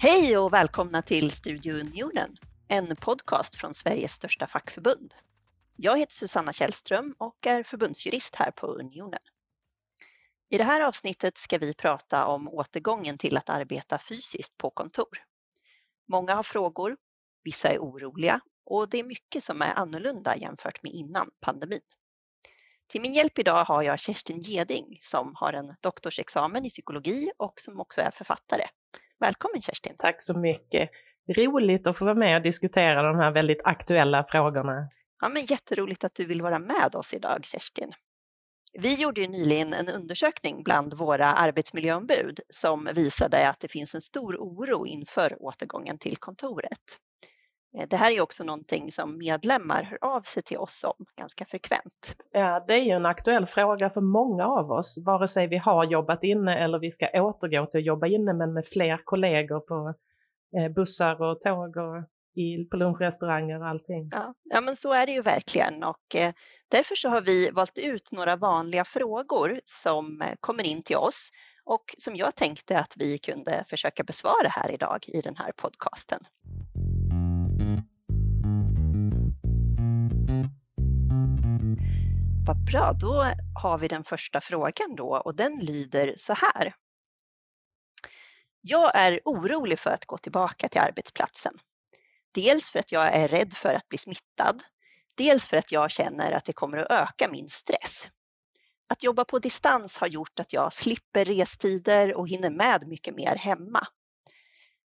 Hej och välkomna till Studio Unionen, en podcast från Sveriges största fackförbund. Jag heter Susanna Källström och är förbundsjurist här på Unionen. I det här avsnittet ska vi prata om återgången till att arbeta fysiskt på kontor. Många har frågor, vissa är oroliga och det är mycket som är annorlunda jämfört med innan pandemin. Till min hjälp idag har jag Kerstin Geding som har en doktorsexamen i psykologi och som också är författare. Välkommen Kerstin! Tack så mycket! Roligt att få vara med och diskutera de här väldigt aktuella frågorna. Ja, men jätteroligt att du vill vara med oss idag Kerstin. Vi gjorde ju nyligen en undersökning bland våra arbetsmiljöombud som visade att det finns en stor oro inför återgången till kontoret. Eh, det här är också någonting som medlemmar hör av sig till oss om ganska frekvent. Ja, det är ju en aktuell fråga för många av oss, vare sig vi har jobbat inne eller vi ska återgå till att jobba inne men med fler kollegor på eh, bussar och tåg och på lunchrestauranger och allting. Ja, ja, men så är det ju verkligen och eh, därför så har vi valt ut några vanliga frågor som kommer in till oss och som jag tänkte att vi kunde försöka besvara här idag i den här podcasten. Vad bra, då har vi den första frågan då och den lyder så här. Jag är orolig för att gå tillbaka till arbetsplatsen. Dels för att jag är rädd för att bli smittad. Dels för att jag känner att det kommer att öka min stress. Att jobba på distans har gjort att jag slipper restider och hinner med mycket mer hemma.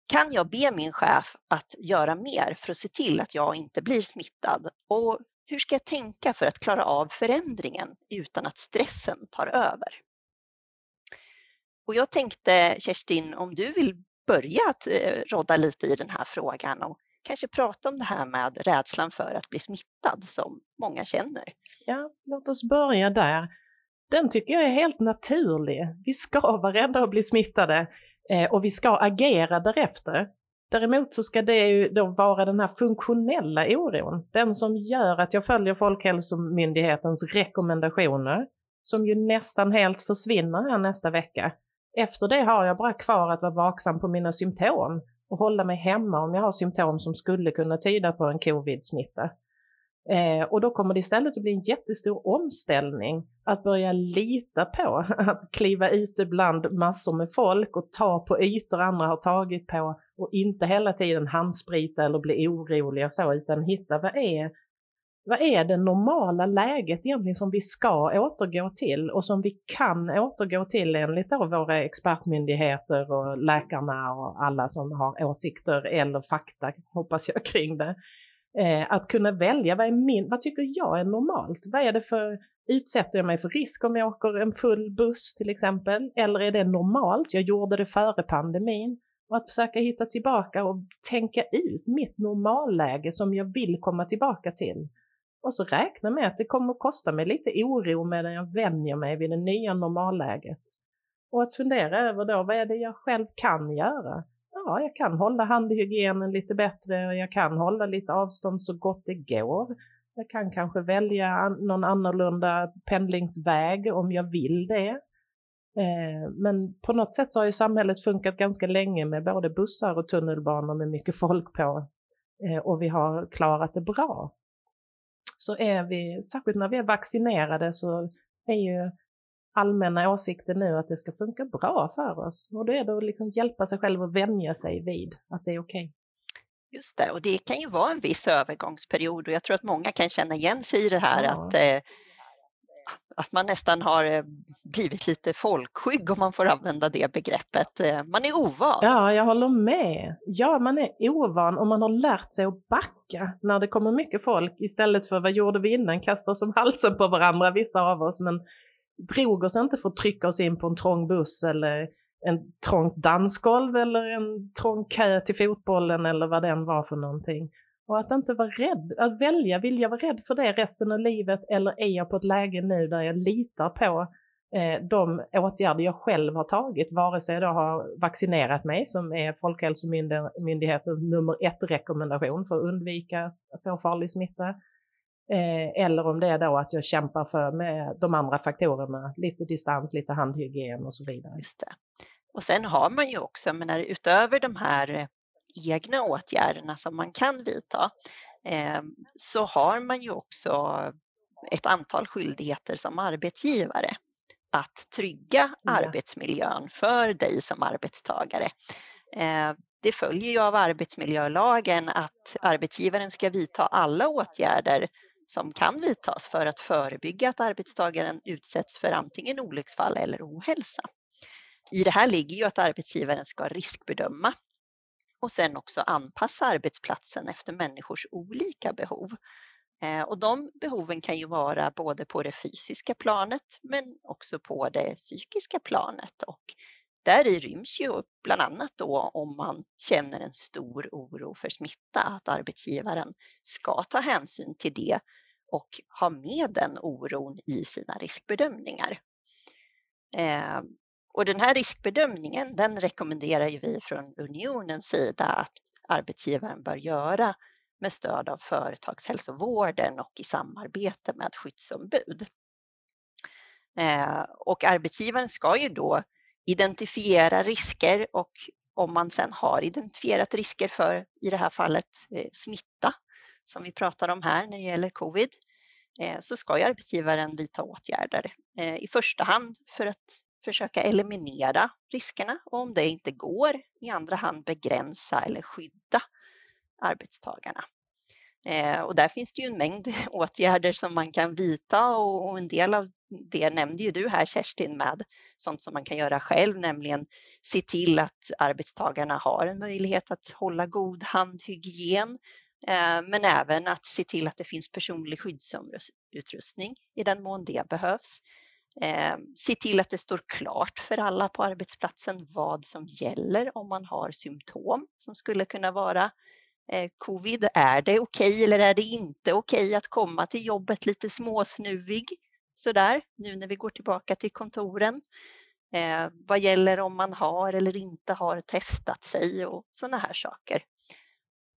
Kan jag be min chef att göra mer för att se till att jag inte blir smittad? Och hur ska jag tänka för att klara av förändringen utan att stressen tar över? Och jag tänkte Kerstin, om du vill börja att eh, rodda lite i den här frågan och kanske prata om det här med rädslan för att bli smittad som många känner. Ja, låt oss börja där. Den tycker jag är helt naturlig. Vi ska vara rädda att bli smittade eh, och vi ska agera därefter. Däremot så ska det ju då vara den här funktionella oron, den som gör att jag följer Folkhälsomyndighetens rekommendationer, som ju nästan helt försvinner här nästa vecka. Efter det har jag bara kvar att vara vaksam på mina symptom och hålla mig hemma om jag har symptom som skulle kunna tyda på en covid-smitta. Eh, och då kommer det istället att bli en jättestor omställning att börja lita på att kliva ute bland massor med folk och ta på ytor andra har tagit på och inte hela tiden handsprita eller bli orolig och så utan hitta vad är, vad är det normala läget egentligen som vi ska återgå till och som vi kan återgå till enligt då våra expertmyndigheter och läkarna och alla som har åsikter eller fakta, hoppas jag, kring det. Eh, att kunna välja, vad, är min, vad tycker jag är normalt? Vad är det för, utsätter jag mig för risk om jag åker en full buss till exempel? Eller är det normalt? Jag gjorde det före pandemin. Och att försöka hitta tillbaka och tänka ut mitt normalläge som jag vill komma tillbaka till. Och så räkna med att det kommer att kosta mig lite oro medan jag vänjer mig vid det nya normalläget. Och att fundera över då, vad är det jag själv kan göra? Ja, jag kan hålla handhygienen lite bättre och jag kan hålla lite avstånd så gott det går. Jag kan kanske välja någon annorlunda pendlingsväg om jag vill det. Eh, men på något sätt så har ju samhället funkat ganska länge med både bussar och tunnelbanor med mycket folk på eh, och vi har klarat det bra. Så är vi, särskilt när vi är vaccinerade, så är ju allmänna åsikter nu att det ska funka bra för oss. Och då är det att liksom hjälpa sig själv att vänja sig vid att det är okej. Okay. Just det, och det kan ju vara en viss övergångsperiod och jag tror att många kan känna igen sig i det här ja. att, eh, att man nästan har eh, blivit lite folkskygg om man får använda det begreppet. Eh, man är ovan. Ja, jag håller med. Ja, man är ovan och man har lärt sig att backa när det kommer mycket folk istället för vad gjorde vi innan, kasta oss om halsen på varandra, vissa av oss, men drog oss inte för att trycka oss in på en trång buss eller en trångt dansgolv eller en trång kö till fotbollen eller vad den var för någonting. Och att inte vara rädd, att välja, vill jag vara rädd för det resten av livet eller är jag på ett läge nu där jag litar på eh, de åtgärder jag själv har tagit, vare sig jag då har vaccinerat mig som är Folkhälsomyndighetens nummer ett rekommendation för att undvika att få farlig smitta, Eh, eller om det är då att jag kämpar för med de andra faktorerna, lite distans, lite handhygien och så vidare. Just det. Och sen har man ju också, menar, utöver de här egna åtgärderna som man kan vidta, eh, så har man ju också ett antal skyldigheter som arbetsgivare att trygga ja. arbetsmiljön för dig som arbetstagare. Eh, det följer ju av arbetsmiljölagen att arbetsgivaren ska vidta alla åtgärder som kan vidtas för att förebygga att arbetstagaren utsätts för antingen olycksfall eller ohälsa. I det här ligger ju att arbetsgivaren ska riskbedöma och sen också anpassa arbetsplatsen efter människors olika behov. Eh, och de behoven kan ju vara både på det fysiska planet men också på det psykiska planet. Och där i ryms ju bland annat då om man känner en stor oro för smitta, att arbetsgivaren ska ta hänsyn till det och ha med den oron i sina riskbedömningar. Eh, och den här riskbedömningen, den rekommenderar ju vi från unionens sida att arbetsgivaren bör göra med stöd av företagshälsovården och i samarbete med skyddsombud. Eh, och arbetsgivaren ska ju då identifiera risker och om man sedan har identifierat risker för, i det här fallet, eh, smitta som vi pratar om här när det gäller covid, eh, så ska ju arbetsgivaren vidta åtgärder. Eh, I första hand för att försöka eliminera riskerna och om det inte går, i andra hand begränsa eller skydda arbetstagarna. Eh, och där finns det ju en mängd åtgärder som man kan vidta och en del av det nämnde ju du här Kerstin med sånt som man kan göra själv, nämligen se till att arbetstagarna har en möjlighet att hålla god handhygien, Eh, men även att se till att det finns personlig skyddsutrustning i den mån det behövs. Eh, se till att det står klart för alla på arbetsplatsen vad som gäller om man har symptom som skulle kunna vara eh, covid. Är det okej okay eller är det inte okej okay att komma till jobbet lite småsnuvig sådär nu när vi går tillbaka till kontoren? Vad gäller om man har eller inte har testat sig och sådana här saker.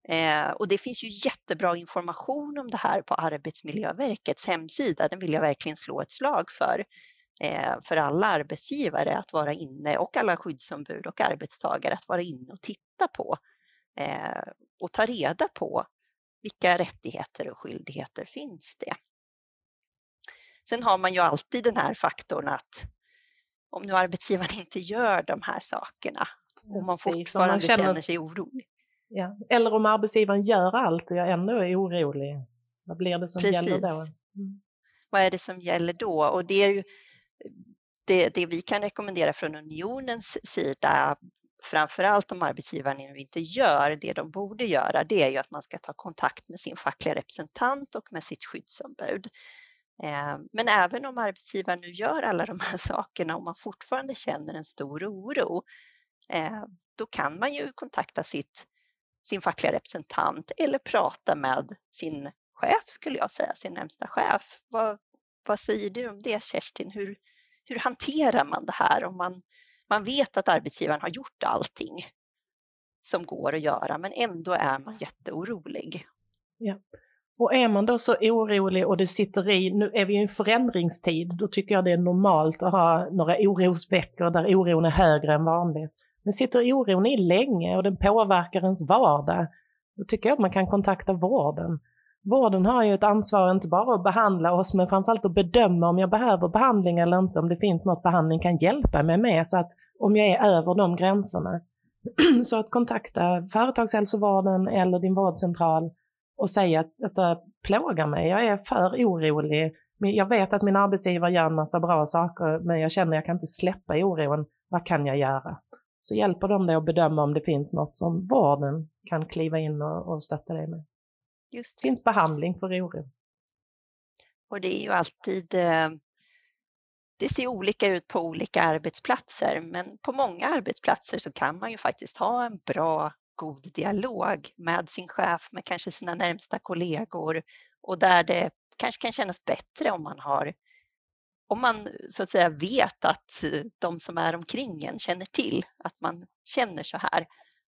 Eh, och det finns ju jättebra information om det här på Arbetsmiljöverkets hemsida. Den vill jag verkligen slå ett slag för. Eh, för alla arbetsgivare att vara inne och alla skyddsombud och arbetstagare att vara inne och titta på eh, och ta reda på vilka rättigheter och skyldigheter finns det. Sen har man ju alltid den här faktorn att om nu arbetsgivaren inte gör de här sakerna och man Precis, fortfarande man känner, känner sig orolig. Ja. Eller om arbetsgivaren gör allt och jag ändå är orolig, vad blir det som Precis. gäller då? Mm. Vad är det som gäller då? Och det är ju det, det vi kan rekommendera från unionens sida framförallt om arbetsgivaren inte gör det de borde göra, det är ju att man ska ta kontakt med sin fackliga representant och med sitt skyddsombud. Eh, men även om arbetsgivaren nu gör alla de här sakerna och man fortfarande känner en stor oro, eh, då kan man ju kontakta sitt, sin fackliga representant eller prata med sin chef skulle jag säga, sin närmsta chef. Vad, vad säger du om det Kerstin? Hur, hur hanterar man det här om man, man vet att arbetsgivaren har gjort allting som går att göra men ändå är man jätteorolig? Ja. Och är man då så orolig och det sitter i, nu är vi i en förändringstid, då tycker jag det är normalt att ha några orosveckor där oron är högre än vanligt. Men sitter oron i länge och den påverkar ens vardag, då tycker jag att man kan kontakta vården. Vården har ju ett ansvar inte bara att behandla oss men framförallt att bedöma om jag behöver behandling eller inte, om det finns något behandling kan hjälpa mig med så att om jag är över de gränserna. så att kontakta företagshälsovården eller din vårdcentral och säga att detta plågar mig, jag är för orolig. Jag vet att min arbetsgivare gör en massa bra saker men jag känner att jag kan inte släppa oron. Vad kan jag göra? Så hjälper de dig att bedöma om det finns något som vården kan kliva in och, och stötta dig med. Just det. finns behandling för oro. Och det är ju alltid eh, det ser olika ut på olika arbetsplatser, men på många arbetsplatser så kan man ju faktiskt ha en bra, god dialog med sin chef, med kanske sina närmsta kollegor och där det kanske kan kännas bättre om man har om man så att säga vet att de som är omkring en känner till att man känner så här.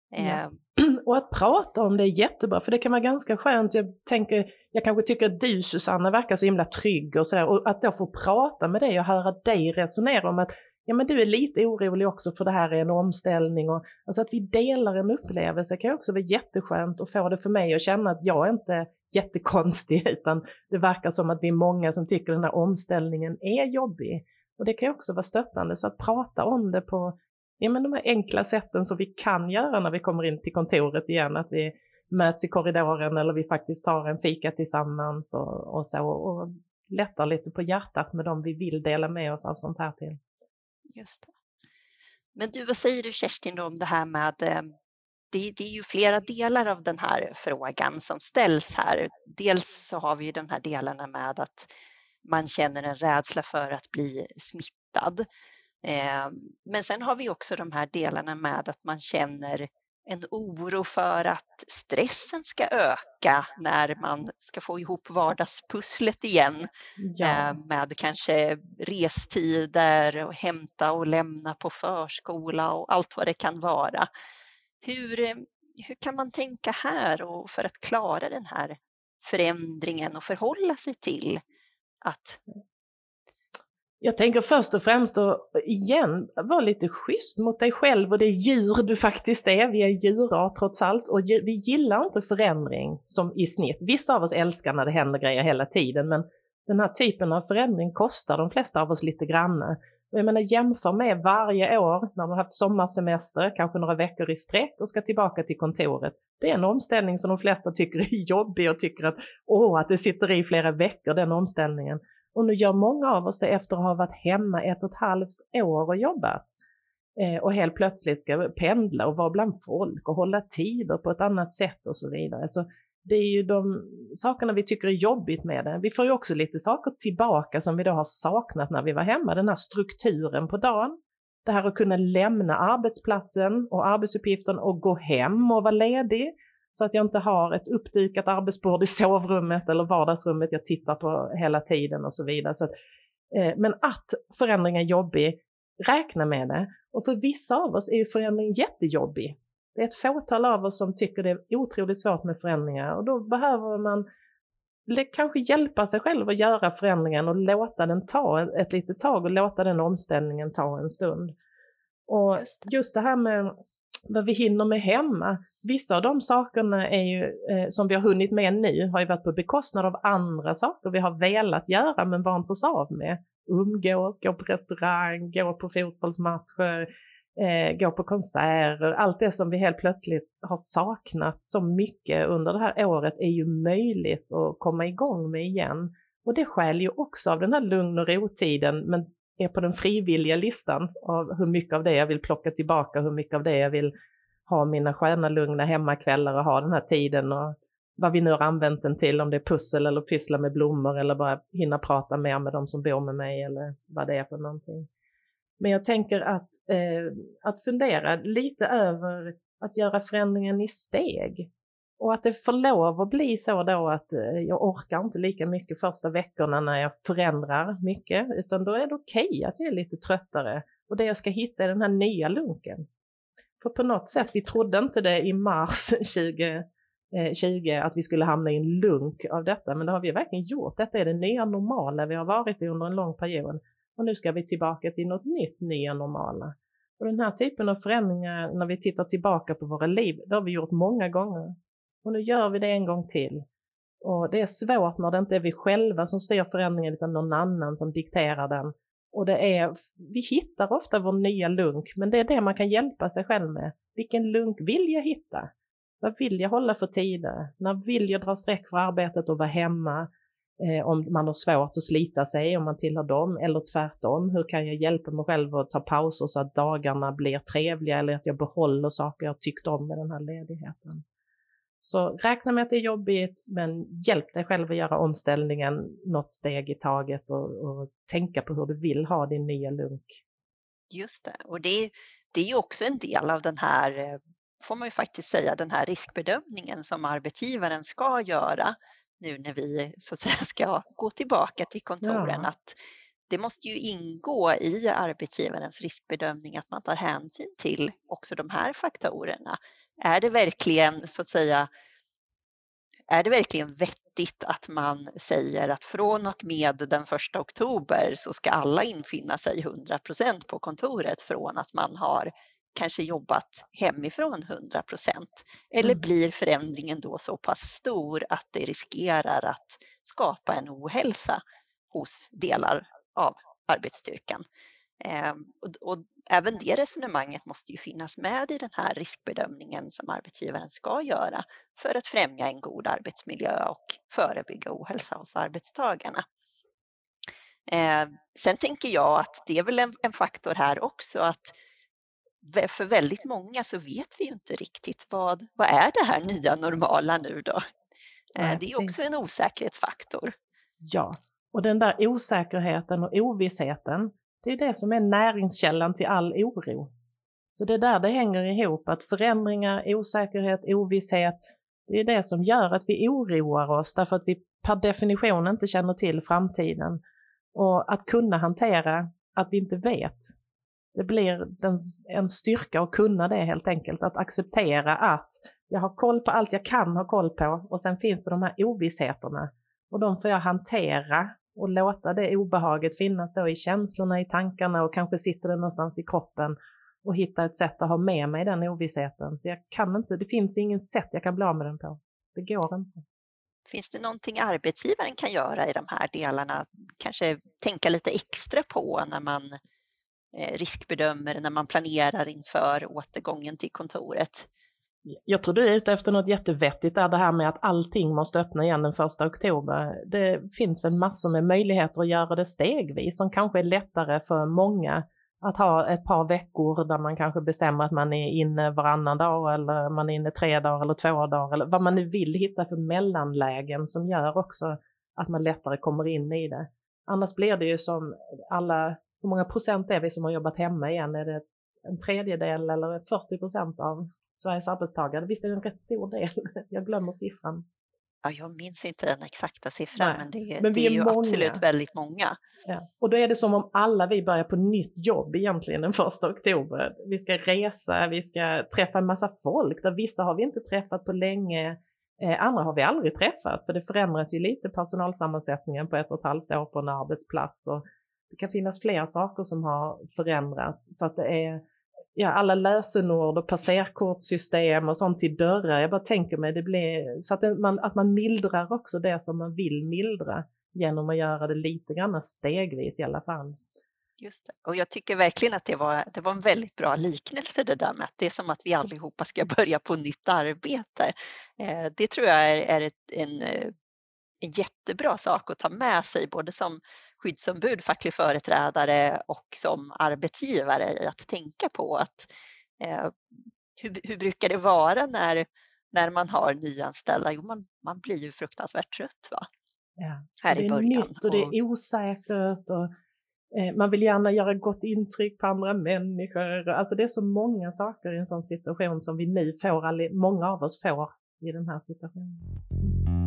Ja. Eh, och att prata om det är jättebra, för det kan vara ganska skönt. Jag, tänker, jag kanske tycker att du Susanna verkar så himla trygg och sådär, och att då få prata med dig och höra dig resonera om att ja men du är lite orolig också för det här är en omställning. Och, alltså att vi delar en upplevelse kan också vara jätteskönt och få det för mig att känna att jag är inte jättekonstig utan det verkar som att vi är många som tycker den här omställningen är jobbig. Och det kan också vara stöttande, så att prata om det på ja, men de här enkla sätten som vi kan göra när vi kommer in till kontoret igen, att vi möts i korridoren eller vi faktiskt tar en fika tillsammans och, och så och lättar lite på hjärtat med dem vi vill dela med oss av sånt här till. Just det. Men du, vad säger du Kerstin om det här med eh, det, det, är ju flera delar av den här frågan som ställs här. Dels så har vi ju de här delarna med att man känner en rädsla för att bli smittad. Ehm, men sen har vi också de här delarna med att man känner en oro för att stressen ska öka när man ska få ihop vardagspusslet igen ja. Eh, med kanske restider och hämta och lämna på förskola och allt vad det kan vara. Hur, eh, hur kan man tänka här och för att klara den här förändringen och förhålla sig till att jag tänker först och främst att igen var lite schysst mot dig själv och det djur du faktiskt är. Vi är djurart trots allt och vi gillar inte förändring som i snitt. Vissa av oss älskar när det händer grejer hela tiden men den här typen av förändring kostar de flesta av oss lite grann. Jag menar jämför med varje år när man haft sommarsemester, kanske några veckor i sträck och ska tillbaka till kontoret. Det är en omställning som de flesta tycker är jobbig och tycker att åh, att det sitter i flera veckor den omställningen. Och nu gör många av oss det efter att ha varit hemma ett och ett halvt år och jobbat. Eh, och helt plötsligt ska pendla och vara bland folk och hålla tider på ett annat sätt och så vidare. Så det är ju de sakerna vi tycker är jobbigt med det. Vi får ju också lite saker tillbaka som vi då har saknat när vi var hemma. Den här strukturen på dagen. Det här att kunna lämna arbetsplatsen och arbetsuppgiften och gå hem och vara ledig. Så att jag inte har ett uppdykat arbetsbord i sovrummet eller vardagsrummet jag tittar på hela tiden och så vidare. Så att, eh, men att förändring är jobbig, räkna med det. Och för vissa av oss är ju förändring jättejobbig. Det är ett fåtal av oss som tycker det är otroligt svårt med förändringar och då behöver man kanske hjälpa sig själv att göra förändringen och låta den ta ett litet tag och låta den omställningen ta en stund. Och just det här med vad vi hinner med hemma. Vissa av de sakerna är ju, eh, som vi har hunnit med nu har ju varit på bekostnad av andra saker vi har velat göra men vant oss av med. Umgås, gå på restaurang, gå på fotbollsmatcher, eh, gå på konserter, allt det som vi helt plötsligt har saknat så mycket under det här året är ju möjligt att komma igång med igen. Och det skäl ju också av den här lugn och rotiden, men är på den frivilliga listan av hur mycket av det jag vill plocka tillbaka, hur mycket av det jag vill ha mina sköna lugna hemmakvällar och ha den här tiden och vad vi nu har använt den till, om det är pussel eller pyssla med blommor eller bara hinna prata mer med de som bor med mig eller vad det är för någonting. Men jag tänker att, eh, att fundera lite över att göra förändringen i steg. Och att det får lov att bli så då att eh, jag orkar inte lika mycket första veckorna när jag förändrar mycket, utan då är det okej okay att jag är lite tröttare. Och det jag ska hitta är den här nya lunken. För på något sätt, vi trodde inte det i mars 2020 eh, att vi skulle hamna i en lunk av detta, men det har vi verkligen gjort. Detta är det nya normala vi har varit i under en lång period. Och nu ska vi tillbaka till något nytt, nya normala. Och den här typen av förändringar, när vi tittar tillbaka på våra liv, det har vi gjort många gånger. Och nu gör vi det en gång till. Och det är svårt när det inte är vi själva som styr förändringen utan någon annan som dikterar den. Och det är, vi hittar ofta vår nya lunk, men det är det man kan hjälpa sig själv med. Vilken lunk vill jag hitta? Vad vill jag hålla för tider? När vill jag dra streck för arbetet och vara hemma? Eh, om man har svårt att slita sig, om man tillhör dem, eller tvärtom. Hur kan jag hjälpa mig själv att ta pauser så att dagarna blir trevliga eller att jag behåller saker jag tyckt om med den här ledigheten? Så räkna med att det är jobbigt, men hjälp dig själv att göra omställningen något steg i taget och, och tänka på hur du vill ha din nya lunk. Just det, och det, det är ju också en del av den här, eh, får man ju faktiskt säga, den här riskbedömningen som arbetsgivaren ska göra nu när vi så att säga ska gå tillbaka till kontoren. Ja. Att det måste ju ingå i arbetsgivarens riskbedömning att man tar hänsyn till också de här faktorerna. Är det verkligen så att säga är det verkligen vettigt att man säger att från och med den 1 oktober så ska alla infinna sig 100% på kontoret från att man har kanske jobbat hemifrån 100% Eller mm. blir förändringen då så pass stor att det riskerar att skapa en ohälsa hos delar av arbetsstyrkan? Ehm, och, och, även det resonemanget måste ju finnas med i den här riskbedömningen som arbetsgivaren ska göra för att främja en god arbetsmiljö och förebygga ohälsa hos arbetstagarna. Ehm, sen tänker jag att det är väl en, en faktor här också att för väldigt många så vet vi ju inte riktigt vad, vad är det här nya normala nu då? Ehm, Nej, det är också en osäkerhetsfaktor. Ja, och den där osäkerheten och ovissheten, det är det som är näringskällan till all oro. Så det är där det hänger ihop, att förändringar, osäkerhet, ovisshet, det är det som gör att vi oroar oss därför att vi per definition inte känner till framtiden. Och att kunna hantera att vi inte vet, det blir en styrka att kunna det helt enkelt, att acceptera att jag har koll på allt jag kan ha koll på och sen finns det de här ovissheterna och de får jag hantera och låta det obehaget finnas då i känslorna, i tankarna och kanske sitter det någonstans i kroppen och hitta ett sätt att ha med mig den ovissheten. Jag kan inte, det finns ingen sätt jag kan bli av med den på. Det går inte. Finns det någonting arbetsgivaren kan göra i de här delarna? Kanske tänka lite extra på när man eh, riskbedömer, när man planerar inför återgången till kontoret? Jag tror du är ute efter något jättevettigt där, det här med att allting måste öppna igen den första oktober. Det finns väl massor med möjligheter att göra det stegvis som kanske är lättare för många att ha ett par veckor där man kanske bestämmer att man är inne varannan dag eller man är inne tre dagar eller två dagar eller vad man nu vill hitta för mellanlägen som gör också att man lättare kommer in i det. Annars blir det ju som alla, hur många procent är vi som har jobbat hemma igen? Är det en tredjedel eller 40 procent av Sveriges arbetstagare. Visst är det en rätt stor del? Jag glömmer siffran. Ja, jag minns inte den exakta siffran, Nej, men det, men det är, är, ju många. absolut väldigt många. Ja. Och då är det som om alla vi börjar på nytt jobb egentligen den första oktober. Vi ska resa, vi ska träffa en massa folk, där vissa har vi inte träffat på länge, eh, andra har vi aldrig träffat, för det förändras ju lite personalsammansättningen på ett och ett halvt år på en arbetsplats. Och det kan finnas fler saker som har förändrats, så att det är ja, alla lösenord och passerkortssystem och sånt till dörrar. Jag bara tänker mig det blir så att man, att man mildrar också det som man vill mildra genom att göra det lite grann stegvis i alla fall. Just det. Och jag tycker verkligen att det var, det var en väldigt bra liknelse det där med att det är som att vi allihopa ska börja på nytt arbete. Eh, det tror jag är, är ett, en, eh, en jättebra sak att ta med sig både som skyddsombud, facklig företrädare och som arbetsgivare i att tänka på att eh, hur, hur, brukar det vara när, när man har nyanställda? Jo, man, man blir ju fruktansvärt trött va? Ja. Här det är början. nytt och det är osäkert och eh, man vill gärna göra gott intryck på andra människor. Alltså det är så många saker i en sån situation som vi nu får, många av oss får i den här situationen.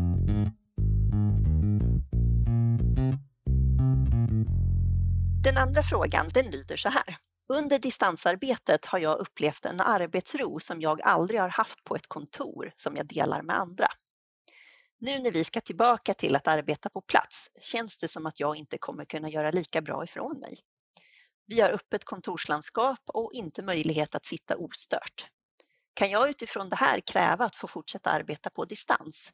Den andra frågan den lyder så här. Under distansarbetet har jag upplevt en arbetsro som jag aldrig har haft på ett kontor som jag delar med andra. Nu när vi ska tillbaka till att arbeta på plats känns det som att jag inte kommer kunna göra lika bra ifrån mig. Vi har öppet kontorslandskap och inte möjlighet att sitta ostört. Kan jag utifrån det här kräva att få fortsätta arbeta på distans?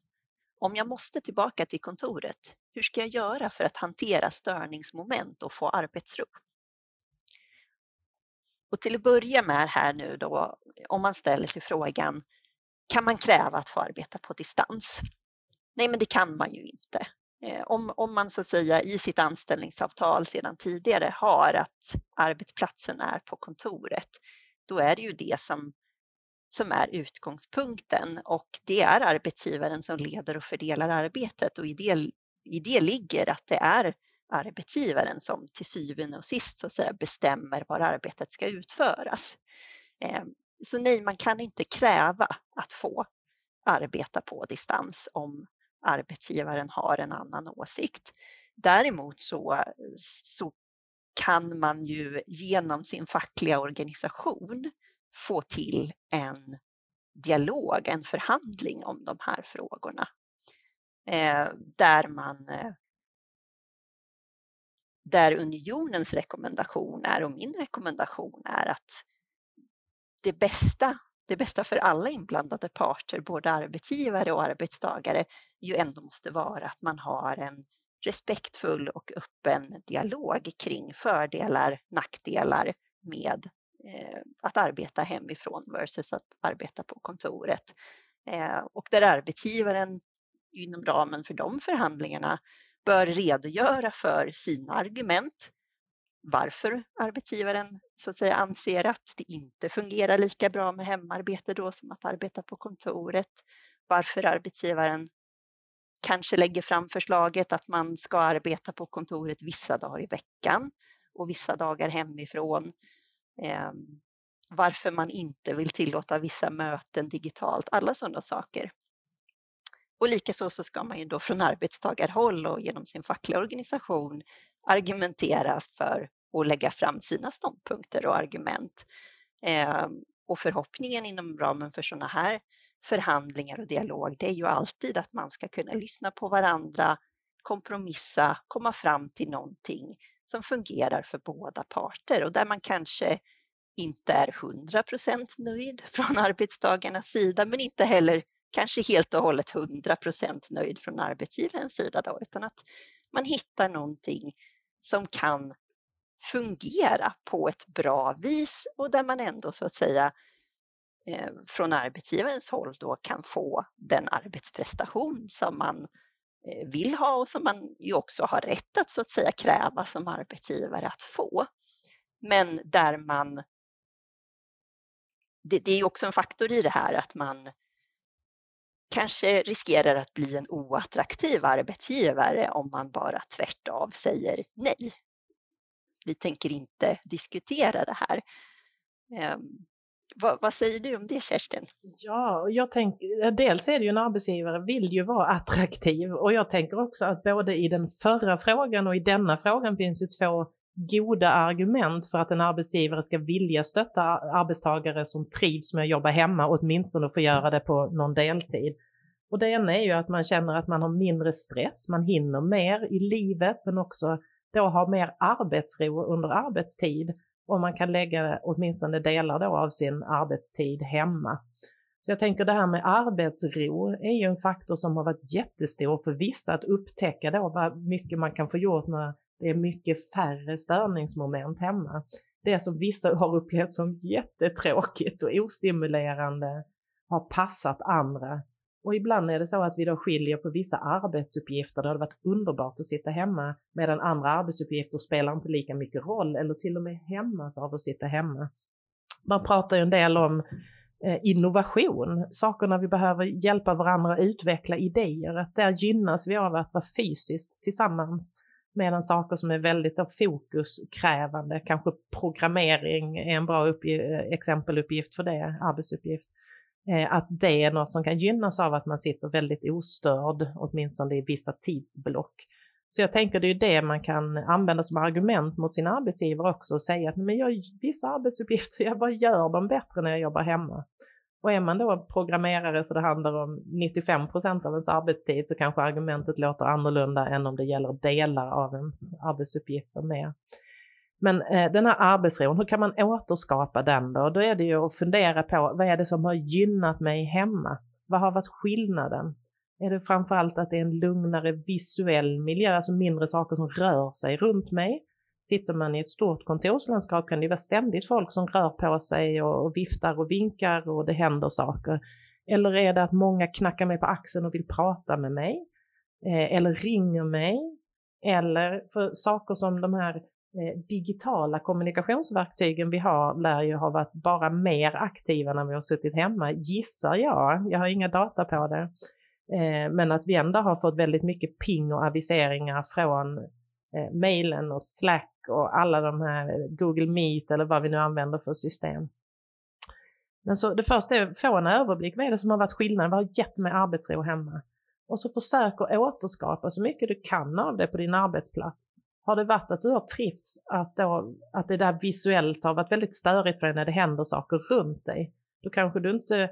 Om jag måste tillbaka till kontoret, hur ska jag göra för att hantera störningsmoment och få arbetsro? Och till att börja med här nu då, om man ställer sig frågan, kan man kräva att få arbeta på distans? Nej, men det kan man ju inte. Eh, om, om man så att säga i sitt anställningsavtal sedan tidigare har att arbetsplatsen är på kontoret, då är det ju det som som är utgångspunkten och det är arbetsgivaren som leder och fördelar arbetet och i det, i det ligger att det är arbetsgivaren som till syvende och sist så att säga, bestämmer var arbetet ska utföras. Ehm, så nej, man kan inte kräva att få arbeta på distans om arbetsgivaren har en annan åsikt. Däremot så, så kan man ju genom sin fackliga organisation få till en dialog, en förhandling om de här frågorna. eh, där man eh, där unionens rekommendation är och min rekommendation är att det bästa, det bästa för alla inblandade parter, både arbetsgivare och arbetstagare, ju ändå måste vara att man har en respektfull och öppen dialog kring fördelar, nackdelar med Eh, att arbeta hemifrån versus att arbeta på kontoret. Eh, och där arbetsgivaren inom ramen för de förhandlingarna bör redogöra för sina argument. Varför arbetsgivaren så att säga anser att det inte fungerar lika bra med hemarbete då som att arbeta på kontoret. Varför arbetsgivaren kanske lägger fram förslaget att man ska arbeta på kontoret vissa dagar i veckan och vissa dagar hemifrån. Ehm, varför man inte vill tillåta vissa möten digitalt, alla sådana saker. Och likaså så ska man ju då från arbetstagarhåll och genom sin fackliga organisation argumentera för och lägga fram sina ståndpunkter och argument. Ehm, och förhoppningen inom ramen för sådana här förhandlingar och dialog, det är ju alltid att man ska kunna lyssna på varandra, kompromissa, komma fram till någonting som fungerar för båda parter och där man kanske inte är 100% nöjd från arbetstagarnas sida, men inte heller kanske helt och hållet 100% nöjd från arbetsgivarens sida då, utan att man hittar någonting som kan fungera på ett bra vis och där man ändå så att säga eh, från arbetsgivarens håll då kan få den arbetsprestation som man Eh, vill ha och som man ju också har rätt att så att säga kräva som arbetsgivare att få. Men där man det, det är också en faktor i det här att man kanske riskerar att bli en oattraktiv arbetsgivare om man bara tvärt av säger nej. Vi tänker inte diskutera det här. Ehm, vad, vad, säger du om det Kerstin? Ja, jag tänker, dels är det ju en arbetsgivare vill ju vara attraktiv och jag tänker också att både i den förra frågan och i denna frågan finns det två goda argument för att en arbetsgivare ska vilja stötta arbetstagare som trivs med att jobba hemma, åtminstone få göra det på någon deltid. Och det ena är ju att man känner att man har mindre stress, man hinner mer i livet, men också då har mer arbetsro under arbetstid och man kan lägga åtminstone delar då av sin arbetstid hemma. Så jag tänker det här med arbetsro är ju en faktor som har varit jättestor för vissa att upptäcka då vad mycket man kan få gjort när det är mycket färre störningsmoment hemma. Det som vissa har upplevt som jättetråkigt och ostimulerande har passat andra. Och ibland är det så att vi då skiljer på vissa arbetsuppgifter det hade varit underbart att sitta hemma medan andra arbetsuppgifter spelar inte lika mycket roll eller till och med hämmas av att sitta hemma. Man pratar ju en del om eh, innovation, sakerna vi behöver hjälpa varandra att utveckla idéer, att där gynnas vi av att vara fysiskt tillsammans Medan saker som är väldigt fokuskrävande, kanske programmering är en bra exempeluppgift för det, arbetsuppgift. Eh, att det är något som kan gynnas av att man sitter väldigt ostörd, åtminstone i vissa tidsblock. Så jag tänker det är det man kan använda som argument mot sin arbetsgivare också och säga att men jag, vissa arbetsuppgifter, jag bara gör dem bättre när jag jobbar hemma. Och är man då programmerare så det handlar om 95 procent av ens arbetstid så kanske argumentet låter annorlunda än om det gäller delar av ens arbetsuppgifter med. Men eh, den här arbetsron, hur kan man återskapa den då? Då är det ju att fundera på vad är det som har gynnat mig hemma? Vad har varit skillnaden? Är det framförallt att det är en lugnare visuell miljö, alltså mindre saker som rör sig runt mig? Sitter man i ett stort kontorslandskap kan det vara ständigt folk som rör på sig och, viftar och vinkar och det händer saker. Eller är det att många knackar mig på axeln och vill prata med mig? Eh, eller ringer mig? Eller för saker som de här Eh, digitala kommunikationsverktygen vi har lär ju ha varit bara mer aktiva när vi har suttit hemma, gissar jag. Jag har inga data på det. Eh, men att vi ändå har fått väldigt mycket ping och aviseringar från eh, mejlen och Slack och alla de här Google Meet eller vad vi nu använder för system. Men så det första är att få en överblick, vad är det som har varit skillnaden, vad har gett mig arbetsro hemma? Och så försök att återskapa så mycket du kan av det på din arbetsplats. Har det varit att du har trivts, att, då, att det där visuellt har varit väldigt störigt för dig när det händer saker runt dig, då kanske du inte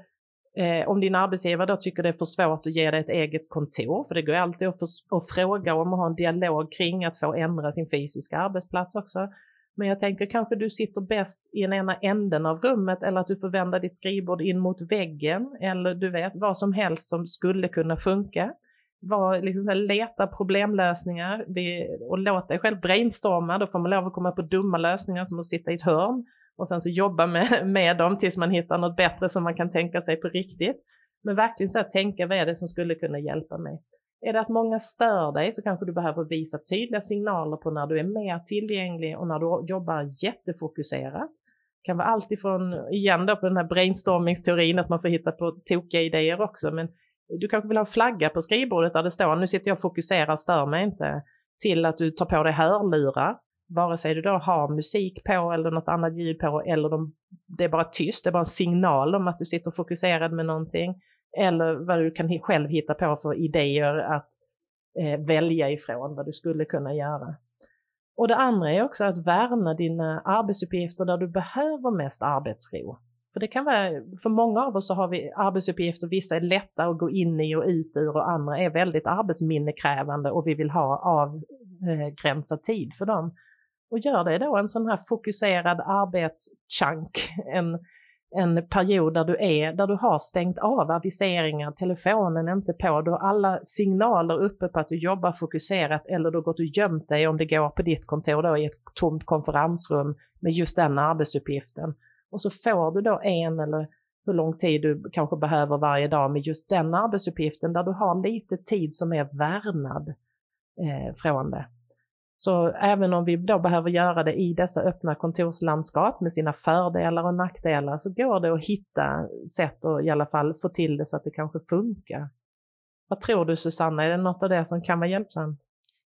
Eh, om din arbetsgivare då tycker det är för svårt att ge dig ett eget kontor, för det går alltid att, för, att fråga om och ha en dialog kring att få ändra sin fysiska arbetsplats också. Men jag tänker kanske du sitter bäst i den ena änden av rummet eller att du får vända ditt skrivbord in mot väggen eller du vet vad som helst som skulle kunna funka. Var, liksom, leta problemlösningar och låt dig själv brainstorma. Då får man lov att komma på dumma lösningar som att sitta i ett hörn och sen så jobba med, med dem tills man hittar något bättre som man kan tänka sig på riktigt. Men verkligen så här, tänka vad är det som skulle kunna hjälpa mig? Är det att många stör dig så kanske du behöver visa tydliga signaler på när du är mer tillgänglig och när du jobbar jättefokuserat. Det kan vara allt ifrån, igen då på den här brainstormingsteorin, att man får hitta på tokiga idéer också, men du kanske vill ha en flagga på skrivbordet där det står nu sitter jag och fokuserar, stör mig inte, till att du tar på dig hörlurar, vare sig du då har musik på eller något annat ljud på eller de, det är bara tyst, det är bara en signal om att du sitter fokuserad med någonting eller vad du kan själv hitta på för idéer att eh, välja ifrån, vad du skulle kunna göra. Och det andra är också att värna dina arbetsuppgifter där du behöver mest arbetsro. För det kan vara, för många av oss så har vi arbetsuppgifter, vissa är lätta att gå in i och ut ur och andra är väldigt arbetsminnekrävande och vi vill ha avgränsad eh, tid för dem. Och gör det då en sån här fokuserad arbetschunk, en en period där du är, där du har stängt av aviseringar, telefonen är inte på, du har alla signaler uppe på att du jobbar fokuserat eller du har gått och gömt dig om det går på ditt kontor då i ett tomt konferensrum med just den arbetsuppgiften. Och så får du då en eller hur lång tid du kanske behöver varje dag med just den arbetsuppgiften där du har lite tid som är värnad eh, från det. Så även om vi då behöver göra det i dessa öppna kontorslandskap med sina fördelar och nackdelar så går det att hitta sätt att i alla fall få till det så att det kanske funkar. Vad tror du Susanna, är det något av det som kan vara hjälpsamt?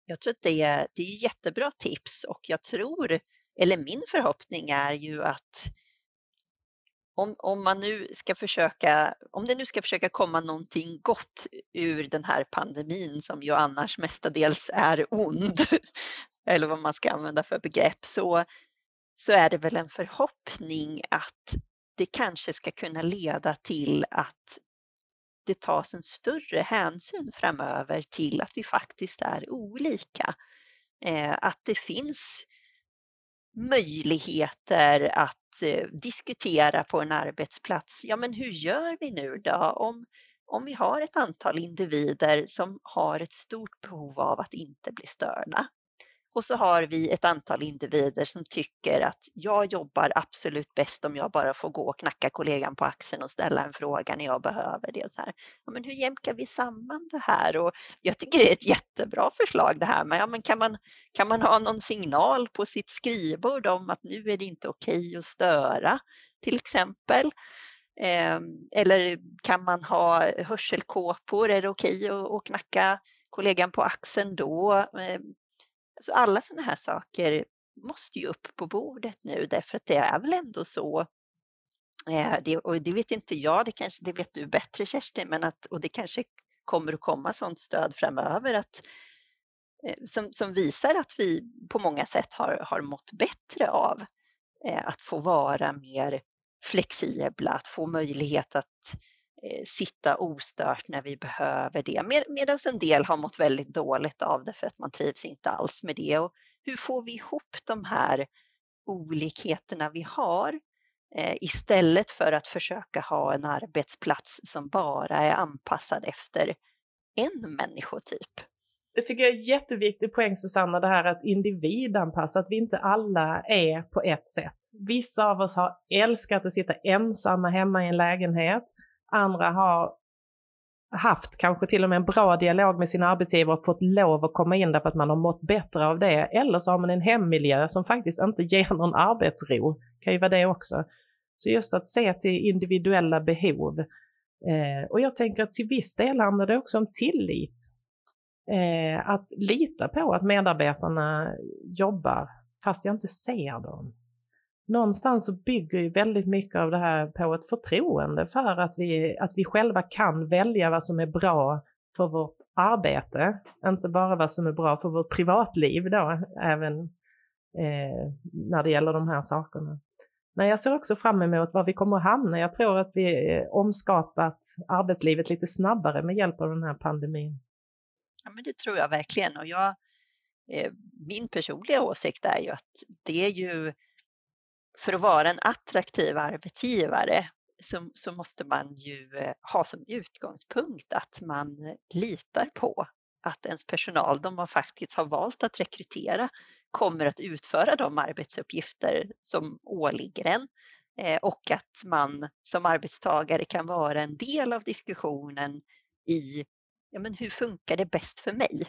Jag tror att det är, det är jättebra tips och jag tror, eller min förhoppning är ju att om, om man nu ska försöka, om det nu ska försöka komma någonting gott ur den här pandemin som ju annars mestadels är ond, eller vad man ska använda för begrepp, så, så är det väl en förhoppning att det kanske ska kunna leda till att det tas en större hänsyn framöver till att vi faktiskt är olika. Eh, att det finns möjligheter att eh, diskutera på en arbetsplats. Ja, men hur gör vi nu då om, om vi har ett antal individer som har ett stort behov av att inte bli störda? Och så har vi ett antal individer som tycker att jag jobbar absolut bäst om jag bara får gå och knacka kollegan på axeln och ställa en fråga när jag behöver det. Så här. Ja, men hur jämkar vi samman det här? Och jag tycker det är ett jättebra förslag det här med ja, men kan, man, kan man ha någon signal på sitt skrivbord om att nu är det inte okej att störa till exempel. Ehm, eller kan man ha hörselkåpor? Är det okej att knacka kollegan på axeln då? Ehm, Alltså alla sådana här saker måste ju upp på bordet nu därför att det är väl ändå så eh, det, och det vet inte jag, det, kanske, det vet du bättre Kerstin, men att, och det kanske kommer att komma sådant stöd framöver att, eh, som, som visar att vi på många sätt har, har mått bättre av eh, att få vara mer flexibla, att få möjlighet att Eh, Eh, sitta ostört när vi behöver det. Med, Medan en del har mått väldigt dåligt av det för att man trivs inte alls med det. Och hur får vi ihop de här olikheterna vi har eh, istället för att försöka ha en arbetsplats som bara är anpassad efter en människotyp? Det tycker jag är en jätteviktig poäng Susanna, det här att individanpassa, att vi inte alla är på ett sätt. Vissa av oss har älskat att sitta ensamma hemma i en lägenhet Andra har haft kanske till och med en bra dialog med sin arbetsgivare och fått lov att komma in därför att man har mått bättre av det. Eller så har man en hemmiljö som faktiskt inte ger någon arbetsro. Det kan ju vara det också. Så just att se till individuella behov. Eh, och jag tänker att till viss del handlar det också om tillit. Eh, att lita på att medarbetarna jobbar fast jag inte ser dem någonstans så bygger ju väldigt mycket av det här på ett förtroende för att vi, att vi själva kan välja vad som är bra för vårt arbete, inte bara vad som är bra för vårt privatliv då, även eh, när det gäller de här sakerna. Men jag ser också fram emot var vi kommer att hamna. Jag tror att vi eh, omskapat arbetslivet lite snabbare med hjälp av den här pandemin. Ja, men det tror jag verkligen. Och jag, eh, min personliga åsikt är ju att det är ju för att vara en attraktiv arbetsgivare så, så måste man ju eh, ha som utgångspunkt att man litar på att ens personal de har faktiskt har valt att rekrytera kommer att utföra de arbetsuppgifter som åligger en eh, och att man som arbetstagare kan vara en del av diskussionen i ja, men hur funkar det bäst för mig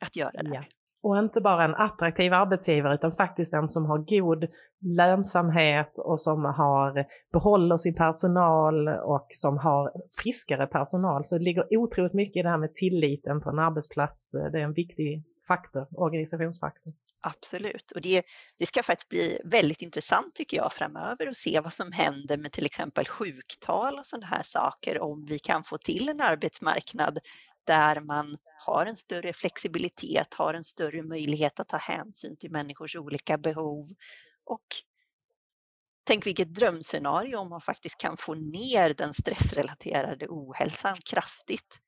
att göra det. Ja. Och inte bara en attraktiv arbetsgivare utan faktiskt en som har god lönsamhet och som har, behåller sin personal och som har friskare personal. Så det ligger otroligt mycket i det här med tilliten på en arbetsplats. Det är en viktig faktor, organisationsfaktor. Absolut, och det, det ska faktiskt bli väldigt intressant tycker jag framöver att se vad som händer med till exempel sjuktal och sådana här saker om vi kan få till en arbetsmarknad där man har en större flexibilitet, har en större möjlighet att ta hänsyn till människors olika behov. Och tänk vilket drömscenario om man faktiskt kan få ner den stressrelaterade ohälsan kraftigt.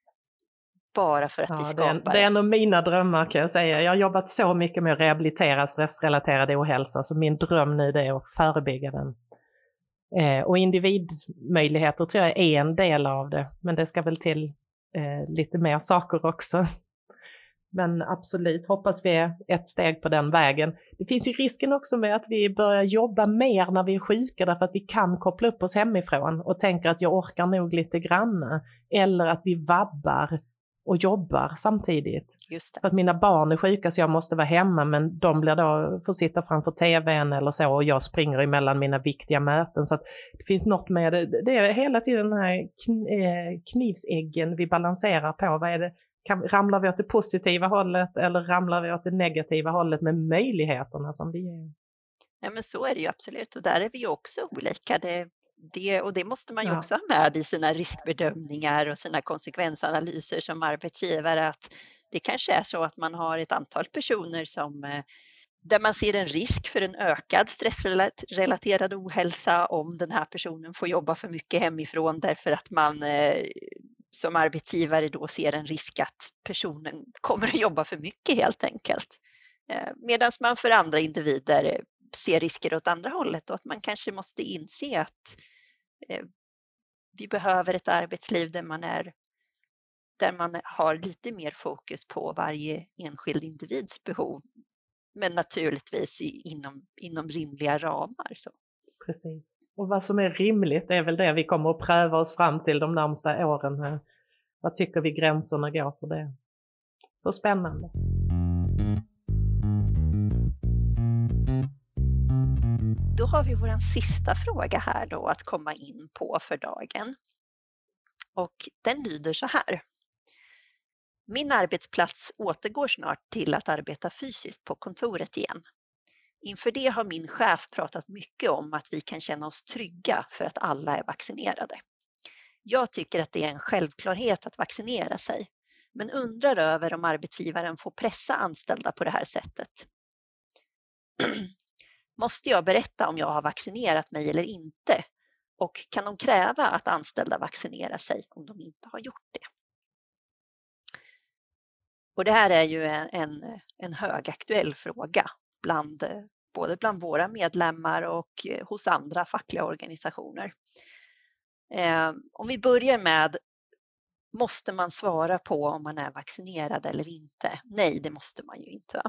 Bara för att ja, vi skapar... Det är, det är en av mina drömmar kan jag säga. Jag har jobbat så mycket med att rehabilitera stressrelaterad ohälsa så min dröm nu är att förebygga den. Eh, och individmöjligheter tror jag är en del av det, men det ska väl till eh, lite mer saker också. Men absolut, hoppas vi är ett steg på den vägen. Det finns ju risken också med att vi börjar jobba mer när vi är sjuka därför att vi kan koppla upp oss hemifrån och tänker att jag orkar nog lite grann. Eller att vi vabbar och jobbar samtidigt. För att mina barn är sjuka så jag måste vara hemma men de blir då, får sitta framför tvn eller så och jag springer emellan mina viktiga möten. Så det finns något med det. Det är hela tiden den här eh, knivsäggen vi balanserar på. Vad är det? Kan, ramlar vi åt det positiva hållet eller ramlar vi åt det negativa hållet med möjligheterna som det ger? Ja men så är det ju absolut och där är vi ju också olika. Det, det, och det måste man ju ja. också ha med i sina riskbedömningar och sina konsekvensanalyser som arbetsgivare att det kanske är så att man har ett antal personer som eh, där man ser en risk för en ökad stressrelaterad ohälsa om den här personen får jobba för mycket hemifrån därför att man eh, som arbetsgivare då ser en risk att personen kommer att jobba för mycket helt enkelt. Eh, Medan man för andra individer ser risker åt andra hållet och att man kanske måste inse att Eh, vi behöver ett arbetsliv där man är där man har lite mer fokus på varje enskild individs behov. Men naturligtvis inom, inom rimliga ramar. Så. Precis. Och vad som är rimligt är väl det vi kommer att pröva oss fram till de närmsta åren. Vad tycker vi gränserna går för det? Så spännande. Då har vi vår sista fråga här då att komma in på för dagen. Och den lyder så här. Min arbetsplats återgår snart till att arbeta fysiskt på kontoret igen. Inför det har min chef pratat mycket om att vi kan känna oss trygga för att alla är vaccinerade. Jag tycker att det är en självklarhet att vaccinera sig, men undrar över om arbetsgivaren får pressa anställda på det här sättet. Måste jag berätta om jag har vaccinerat mig eller inte? Och kan de kräva att anställda vaccinerar sig om de inte har gjort det? Och det här är ju en, en, en högaktuell fråga bland, både bland våra medlemmar och eh, hos andra fackliga organisationer. Eh, om vi börjar med Måste man svara på om man är vaccinerad eller inte? Nej, det måste man ju inte.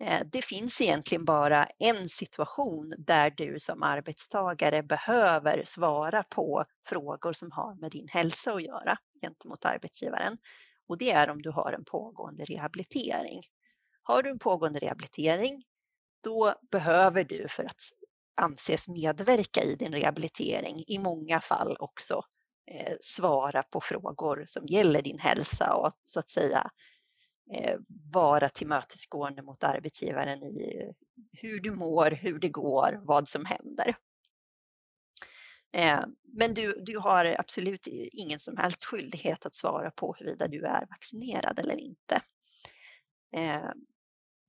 Eh, det finns egentligen bara en situation där du som arbetstagare behöver svara på frågor som har med din hälsa att göra gentemot arbetsgivaren. Och det är om du har en pågående rehabilitering. Har du en pågående rehabilitering, då behöver du för att anses medverka i din rehabilitering i många fall också eh, svara på frågor som gäller din hälsa och så att säga Eh, vara tillmötesgående mot arbetsgivaren i eh, hur du mår, hur det går, vad som händer. Eh, men du, du har absolut ingen som helst skyldighet att svara på huruvida du är vaccinerad eller inte.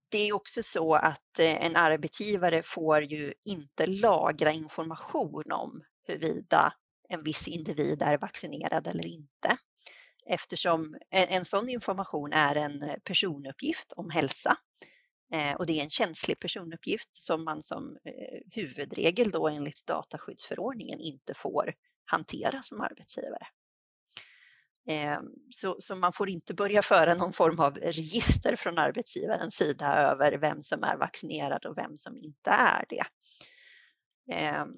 Det är också så att en arbetsgivare får ju inte lagra information om huruvida en viss individ är vaccinerad eller inte. Eftersom en, en sån information är en eh, personuppgift om hälsa eh, och det är en känslig personuppgift som man som eh, huvudregel då enligt dataskyddsförordningen inte får hantera som arbetsgivare. Ehm, så, så, man får inte börja föra någon form av register från arbetsgivarens sida över vem som är vaccinerad och vem som inte är det. Ehm,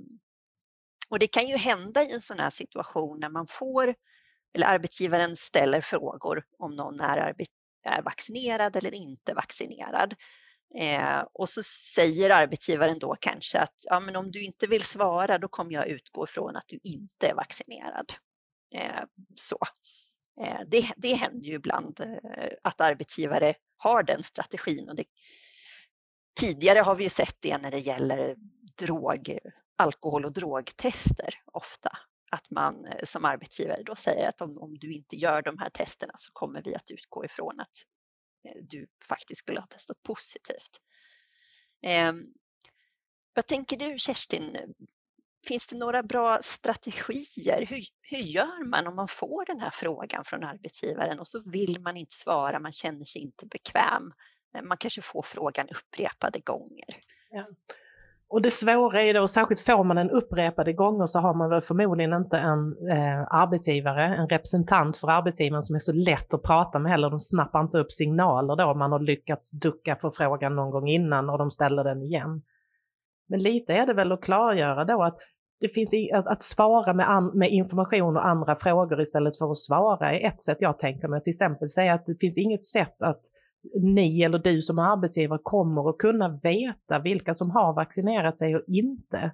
och det kan ju hända i en sån här situation när man får, eller arbetsgivaren ställer frågor om någon är, är vaccinerad eller inte vaccinerad. Eh, och så säger arbetsgivaren då kanske att ja, men om du inte vill svara då kommer jag utgå från att du inte är vaccinerad. Eh, så. Eh, det, det händer ju ibland eh, att arbetsgivare har den strategin. Och det, tidigare har vi ju sett det när det gäller drog, alkohol och drogtester ofta. Att man eh, som arbetsgivare då säger att om, om du inte gör de här testerna så kommer vi att utgå ifrån att eh, du faktiskt skulle ha testat positivt. Eh, vad tänker du Kerstin? Finns det några bra strategier? Hur, hur gör man om man får den här frågan från arbetsgivaren och så vill man inte svara, man känner sig inte bekväm. Eh, man kanske får frågan upprepade gånger. Ja. Och det svåra är då, särskilt får man den upprepade gånger så har man väl förmodligen inte en eh, arbetsgivare, en representant för arbetsgivaren som är så lätt att prata med heller. De snappar inte upp signaler då om man har lyckats ducka för frågan någon gång innan och de ställer den igen. Men lite är det väl att klargöra då att det finns i, att, att, svara med, an, med, information och andra frågor istället för att svara är ett sätt jag tänker mig. Till exempel säga att det finns inget sätt att ni eller du som arbetsgivare kommer att kunna veta vilka som har vaccinerat sig och inte.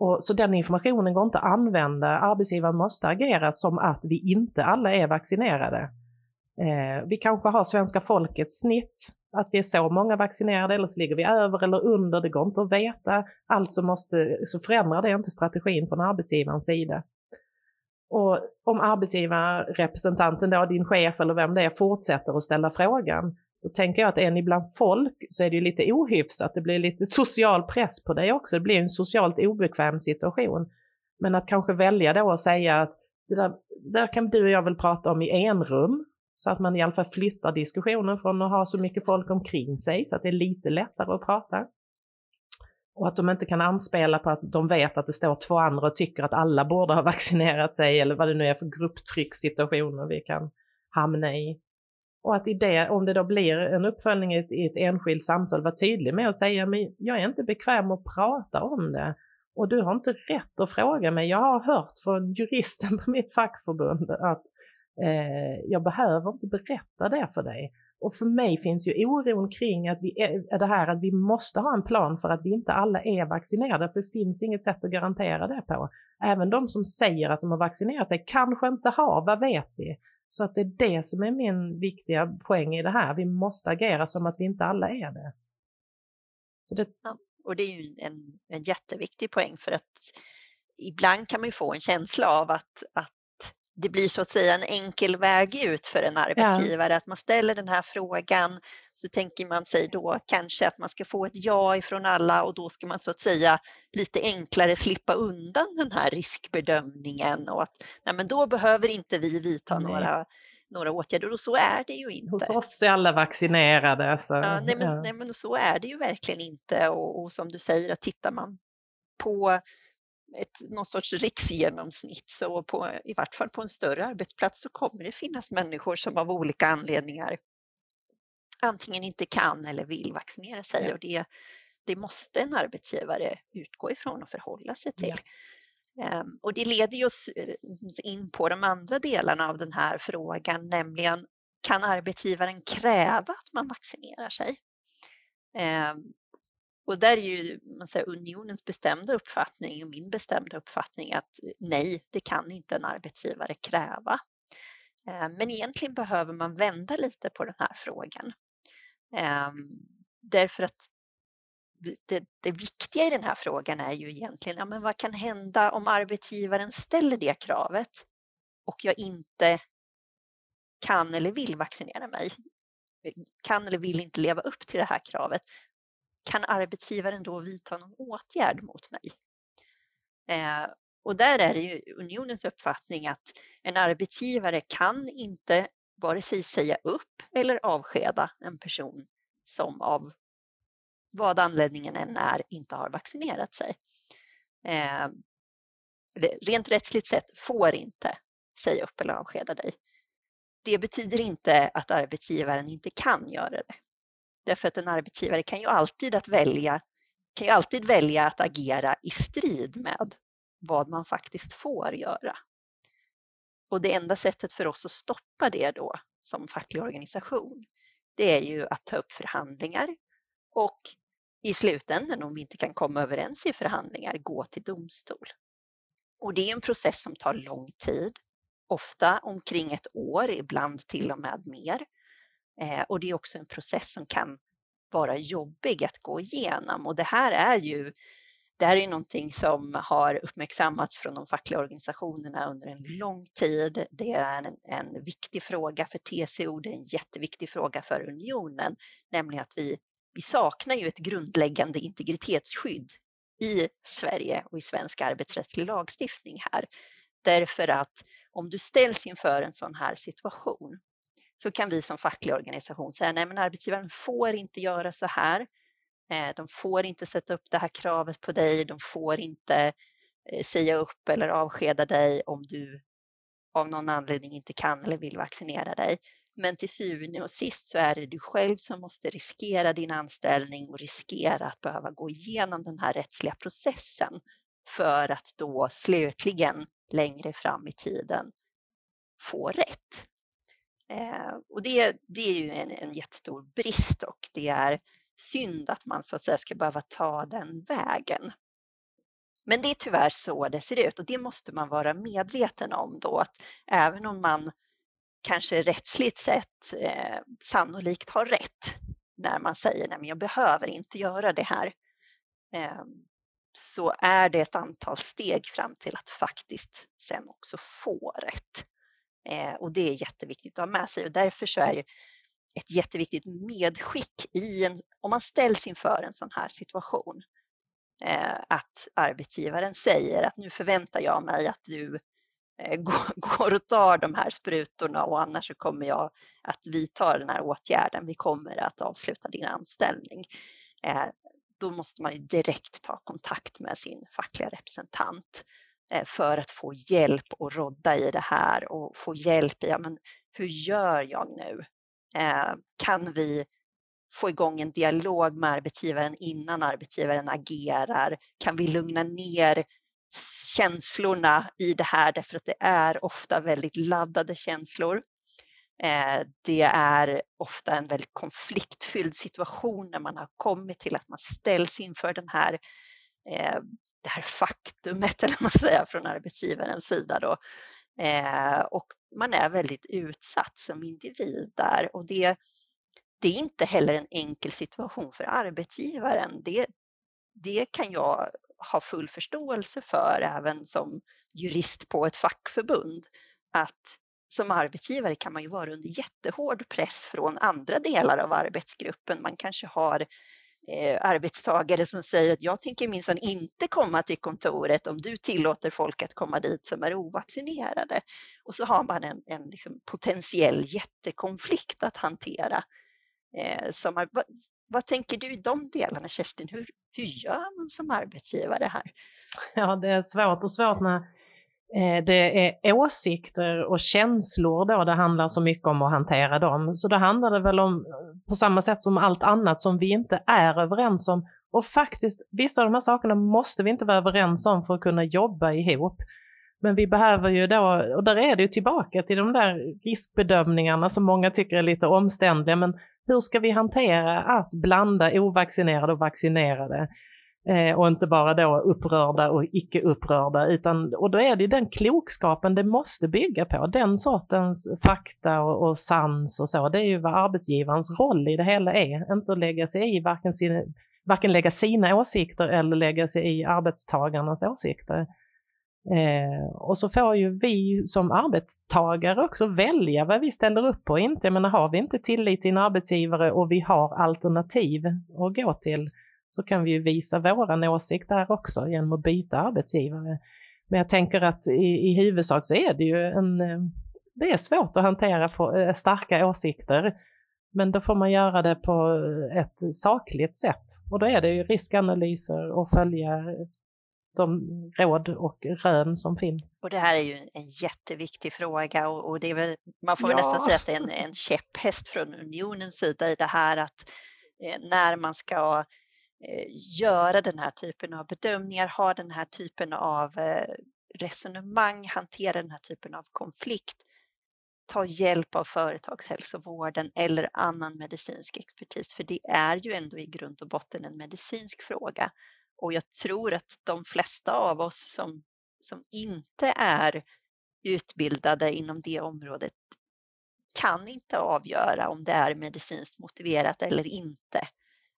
Och, så den informationen går inte att använda. Arbetsgivaren måste agera som att vi inte alla är vaccinerade. Eh, vi kanske har svenska folkets snitt, att vi är så många vaccinerade, eller så ligger vi över eller under, det går inte att veta. Alltså måste, så förändrar det inte strategin från arbetsgivarens sida. Och om arbetsgivarrepresentanten, då, din chef eller vem det är, fortsätter att ställa frågan, då tänker jag att är ni bland folk så är det ju lite ohyfsat, det blir lite social press på dig också, det blir en socialt obekväm situation. Men att kanske välja då och säga att det där, där kan du och jag väl prata om i en rum, så att man i alla fall flyttar diskussionen från att ha så mycket folk omkring sig så att det är lite lättare att prata. Och att de inte kan anspela på att de vet att det står två andra och tycker att alla borde ha vaccinerat sig eller vad det nu är för grupptryckssituationer vi kan hamna i. Och att i det, om det då blir en uppföljning i ett, i ett enskilt samtal, vara tydlig med att säga men jag är inte bekväm att prata om det. Och du har inte rätt att fråga mig. Jag har hört från juristen på mitt fackförbund att eh, jag behöver inte berätta det för dig. Och för mig finns ju oron kring att vi är, det här att vi måste ha en plan för att vi inte alla är vaccinerade, för det finns inget sätt att garantera det på. Även de som säger att de har vaccinerat sig kanske inte har, vad vet vi? Så att det är det som är min viktiga poäng i det här. Vi måste agera som att vi inte alla är det. Så det... Ja, och det är ju en, en jätteviktig poäng för att ibland kan man ju få en känsla av att, att det blir så att säga en enkel väg ut för en arbetsgivare. Ja. Att man ställer den här frågan så tänker man sig då kanske att man ska få ett ja ifrån alla och då ska man så att säga lite enklare slippa undan den här riskbedömningen och att nej men då behöver inte vi vidta några några åtgärder och så är det ju inte. Hos oss är alla vaccinerade. Så, ja, nej, men, ja. nej, men så är det ju verkligen inte och, och som du säger att tittar man på ett, någon sorts riksgenomsnitt så på, i vart fall på en större arbetsplats så kommer det finnas människor som av olika anledningar antingen inte kan eller vill vaccinera sig ja. och det, det måste en arbetsgivare utgå ifrån och förhålla sig till. Ja. Um, och det leder oss eh, in på de andra delarna av den här frågan, nämligen kan arbetsgivaren kräva att man vaccinerar sig? Um, och där är ju man säger, unionens bestämda uppfattning och min bestämda uppfattning att eh, nej, det kan inte en arbetsgivare kräva. Eh, men egentligen behöver man vända lite på den här frågan. Ehm, därför att det, det, viktiga i den här frågan är ju egentligen, ja, men vad kan hända om arbetsgivaren ställer det kravet och jag inte kan eller vill vaccinera mig? Eh, kan eller vill inte leva upp till det här kravet, kan arbetsgivaren då vidta någon åtgärd mot mig? Eh, och där är det ju unionens uppfattning att en arbetsgivare kan inte vare sig säga upp eller avskeda en person som av vad anledningen än är inte har vaccinerat sig. Eh, rent rättsligt sett får inte säga upp eller avskeda dig. Det betyder inte att arbetsgivaren inte kan göra det. Därför att en arbetsgivare kan ju alltid, att välja, kan ju alltid välja att agera i strid med vad man faktiskt får göra. Och det enda sättet för oss att stoppa det då som facklig organisation, det är ju att ta upp förhandlingar och i slutändan om vi inte kan komma överens i förhandlingar gå till domstol. Och det är en process som tar lång tid, ofta omkring ett år, ibland till och med mer. Eh, och det är också en process som kan vara jobbig att gå igenom och det här är ju det här är någonting som har uppmärksammats från de fackliga organisationerna under en lång tid. Det är en, en viktig fråga för TCO, det är en jätteviktig fråga för unionen, nämligen att vi, vi saknar ju ett grundläggande integritetsskydd i Sverige och i svensk arbetsrättslig lagstiftning här. Därför att om du ställs inför en sån här situation så kan vi som facklig organisation säga nej men arbetsgivaren får inte göra så här. Eh, de får inte sätta upp det här kravet på dig, de får inte eh, säga upp eller avskeda dig om du av någon anledning inte kan eller vill vaccinera dig. Men till syvende och sist så är det du själv som måste riskera din anställning och riskera att behöva gå igenom den här rättsliga processen för att då slutligen längre fram i tiden få rätt. Eh, och det, det är ju en, en jättestor brist och det är synd att man så att säga ska behöva ta den vägen. Men det är tyvärr så det ser ut och det måste man vara medveten om då att även om man kanske rättsligt sett eh, sannolikt har rätt när man säger att jag behöver inte göra det här eh, så är det ett antal steg fram till att faktiskt sen också få rätt. Eh, och det är jätteviktigt att ha med sig och därför så är det ett jätteviktigt medskick i en, om man ställs inför en sån här situation. Eh, att arbetsgivaren säger att nu förväntar jag mig att du eh, går och tar de här sprutorna och annars så kommer jag att vidta den här åtgärden. Vi kommer att avsluta din anställning. Eh, då måste man ju direkt ta kontakt med sin fackliga representant Eh, för att få hjälp och rodda i det här och få hjälp i, ja men hur gör jag nu? Eh, kan vi få igång en dialog med arbetsgivaren innan arbetsgivaren agerar? Kan vi lugna ner känslorna i det här därför att det är ofta väldigt laddade känslor. Eh, det är ofta en väldigt konfliktfylld situation när man har kommit till att man ställs inför den här, eh, det här faktumet, eller man säger, från arbetsgivarens sida. Då. Eh, och man är väldigt utsatt som individ där och det, det är inte heller en enkel situation för arbetsgivaren. Det, det kan jag ha full förståelse för även som jurist på ett fackförbund. Att som arbetsgivare kan man ju vara under jättehård press från andra delar av arbetsgruppen. Man kanske har eh, arbetstagare som säger att jag tänker minsann inte komma till kontoret om du tillåter folk att komma dit som är ovaccinerade. Och så har man en, en liksom potentiell jättekonflikt att hantera. Eh, som, vad, vad, tänker du i de delarna Kerstin? Hur, hur gör man som arbetsgivare här? Ja, det är svårt och svårt när Eh, det är åsikter och känslor då det handlar så mycket om att hantera dem. Så det handlar det väl om, på samma sätt som allt annat som vi inte är överens om. Och faktiskt, vissa av de här sakerna måste vi inte vara överens om för att kunna jobba ihop. Men vi behöver ju då, och där är det ju tillbaka till de där riskbedömningarna som många tycker är lite omständliga, men hur ska vi hantera att blanda ovaccinerade och vaccinerade? Eh, och inte bara då upprörda och icke upprörda, utan, och då är det den klokskapen det måste bygga på, den sortens fakta och, och sans och så, det är ju vad arbetsgivarens roll i det hela är, inte att lägga sig i varken, sin, varken lägga sina åsikter eller lägga sig i arbetstagarnas åsikter. Eh, och så får ju vi som arbetstagare också välja vad vi ställer upp på och inte. Men har vi inte tillit till en arbetsgivare och vi har alternativ att gå till så kan vi ju visa våran åsikt där också genom att byta arbetsgivare. Men jag tänker att i, i huvudsak så är det ju en, eh, det är svårt att hantera för, eh, starka åsikter. Men då får man göra det på ett sakligt sätt. Och då är det ju riskanalyser och följa de råd och rön som finns. Och det här är ju en jätteviktig fråga och, och det är väl, man får ja. nästan säga att det är en, en käpphäst från unionens sida i det här att eh, när man ska eh, Eh, göra den här typen av bedömningar, ha den här typen av eh, resonemang, hantera den här typen av konflikt, ta hjälp av företagshälsovården eller annan medicinsk expertis, för det är ju ändå i grund och botten en medicinsk fråga. Och jag tror att de flesta av oss som, som inte är utbildade inom det området kan inte avgöra om det är medicinskt motiverat eller inte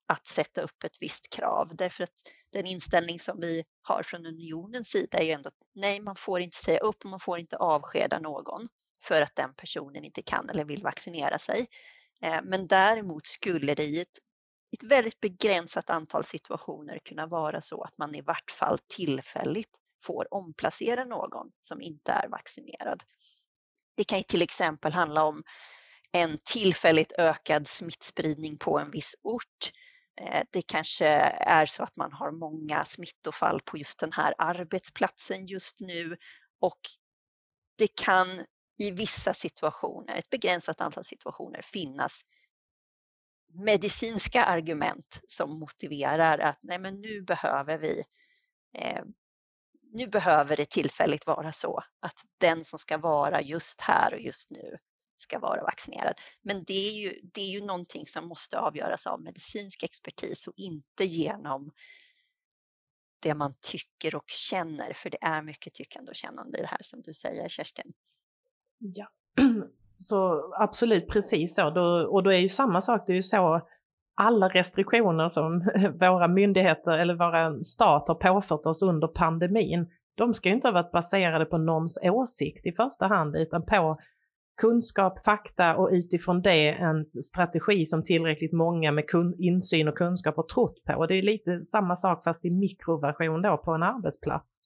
att sätta upp ett visst krav. Därför att den inställning som vi har från unionens sida är ju ändå att nej, man får inte säga upp och man får inte avskeda någon för att den personen inte kan eller vill vaccinera sig. Eh, men däremot skulle det i ett ett väldigt begränsat antal situationer kunna vara så att man i vart fall tillfälligt får omplacera någon som inte är vaccinerad. Det kan till exempel handla om en tillfälligt ökad smittspridning på en viss ort. Eh, det kanske är så att man har många smittofall på just den här arbetsplatsen just nu. Och det kan i vissa situationer, ett begränsat antal situationer, finnas medicinska argument som motiverar att nej men nu behöver vi eh, nu behöver det tillfälligt vara så att den som ska vara just här och just nu ska vara vaccinerad. Men det är ju, det är ju någonting som måste avgöras av medicinsk expertis och inte genom det man tycker och känner, för det är mycket tyckande och kännande i det här som du säger Kerstin. Ja, så absolut precis så. Då, och då är ju samma sak, det är ju så alla restriktioner som våra myndigheter eller våra stat har påfört oss under pandemin, de ska ju inte ha varit baserade på någons åsikt i första hand, utan på kunskap, fakta och utifrån det en strategi som tillräckligt många med insyn och kunskap har trott på. Och det är lite samma sak fast i mikroversion då på en arbetsplats.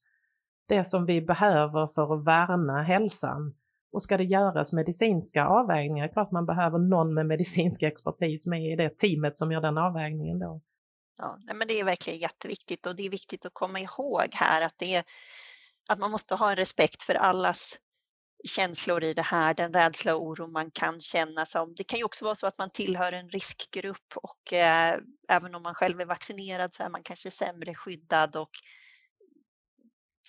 Det som vi behöver för att värna hälsan och ska det göras medicinska avvägningar, klart man behöver någon med medicinsk expertis med i det teamet som gör den avvägningen då. Ja, men det är verkligen jätteviktigt och det är viktigt att komma ihåg här att, det är, att man måste ha en respekt för allas känslor i det här, den rädsla och oro man kan känna som. Det kan ju också vara så att man tillhör en riskgrupp och eh, även om man själv är vaccinerad så är man kanske sämre skyddad och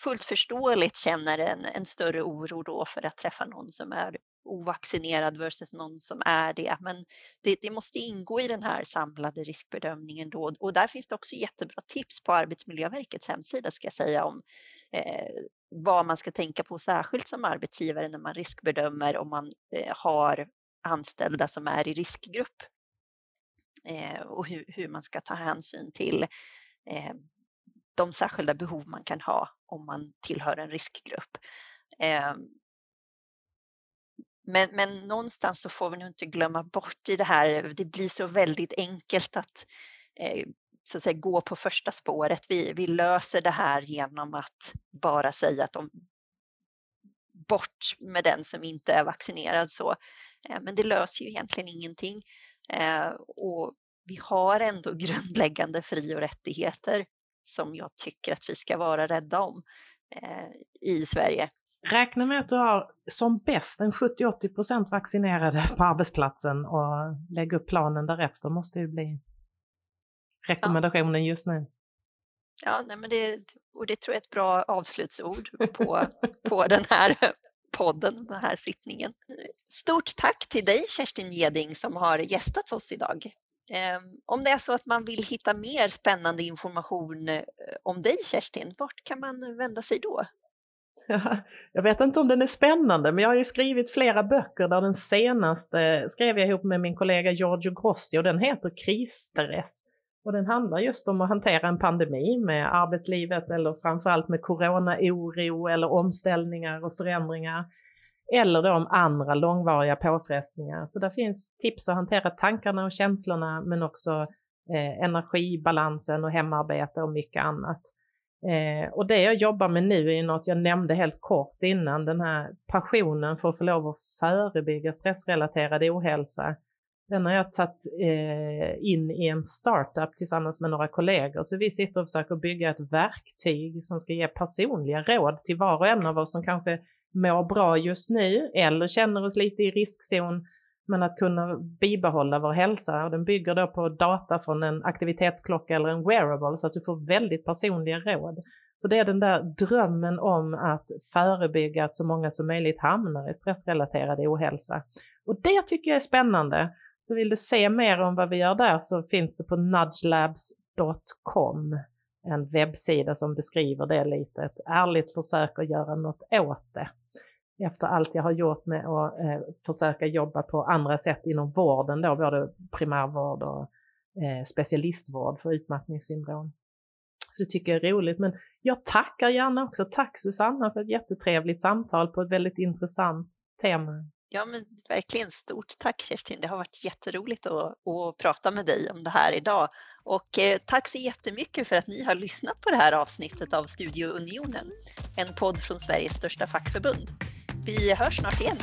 fullt förståeligt känner en, en större oro då för att träffa någon som är ovaccinerad versus någon som är det. Men det, det, måste ingå i den här samlade riskbedömningen då och där finns det också jättebra tips på Arbetsmiljöverkets hemsida ska jag säga om eh, vad man ska tänka på särskilt som arbetsgivare när man riskbedömer om man eh, har anställda som är i riskgrupp eh, och hur, man ska ta hänsyn till eh, de särskilda behov man kan ha om man tillhör en riskgrupp. Ehm. Men, men någonstans så får vi nog inte glömma bort i det här, det blir så väldigt enkelt att så att säga, gå på första spåret. Vi, vi löser det här genom att bara säga att de bort med den som inte är vaccinerad. Så. Eh, men det löser ju egentligen ingenting. Eh, och vi har ändå grundläggande fri och rättigheter som jag tycker att vi ska vara rädda om eh, i Sverige. Räkna med att du har som bäst en 70-80 vaccinerade på arbetsplatsen och lägg upp planen därefter måste ju bli rekommendationen just nu. Ja, nej men det, och det tror jag är ett bra avslutsord på, på den här podden, den här sittningen. Stort tack till dig Kerstin Geding som har gästat oss idag. Ehm, om det är så att man vill hitta mer spännande information eh, om dig Kerstin, vart kan man vända sig då? Ja, jag vet inte om den är spännande, men jag har ju skrivit flera böcker där den senaste skrev jag ihop med min kollega Giorgio Grossi och den heter Krisstress. Och den handlar just om att hantera en pandemi med arbetslivet eller framförallt med corona-oro eller omställningar och förändringar. Eller då om andra långvariga påfrestningar. Så där finns tips att hantera tankarna och känslorna men också eh, energibalansen och hemarbete och mycket annat. Eh, och det jag jobbar med nu är något jag nämnde helt kort innan, den här passionen för att få lov att förebygga stressrelaterad ohälsa. Den har jag tagit eh, in i en startup tillsammans med några kollegor, så vi sitter och försöker bygga ett verktyg som ska ge personliga råd till var och en av oss som kanske mår bra just nu eller känner oss lite i riskzon men att kunna bibehålla vår hälsa och den bygger då på data från en aktivitetsklocka eller en wearable så att du får väldigt personliga råd. Så det är den där drömmen om att förebygga att så många som möjligt hamnar i stressrelaterad ohälsa. Och det tycker jag är spännande. Så vill du se mer om vad vi gör där så finns det på nudgelabs.com en webbsida som beskriver det lite, ett ärligt försök att göra något åt det efter allt jag har gjort med att eh, försöka jobba på andra sätt inom vården då, både primärvård och eh, specialistvård för utmattningssyndrom. Så det tycker jag är roligt. Men jag tackar gärna också. Tack Susanna för ett jättetrevligt samtal på ett väldigt intressant tema. Ja, men verkligen stort tack Kerstin. Det har varit jätteroligt att, att prata med dig om det här idag. Och eh, tack så jättemycket för att ni har lyssnat på det här avsnittet av Studio Unionen, en podd från Sveriges största fackförbund. Vi hörs snart igen.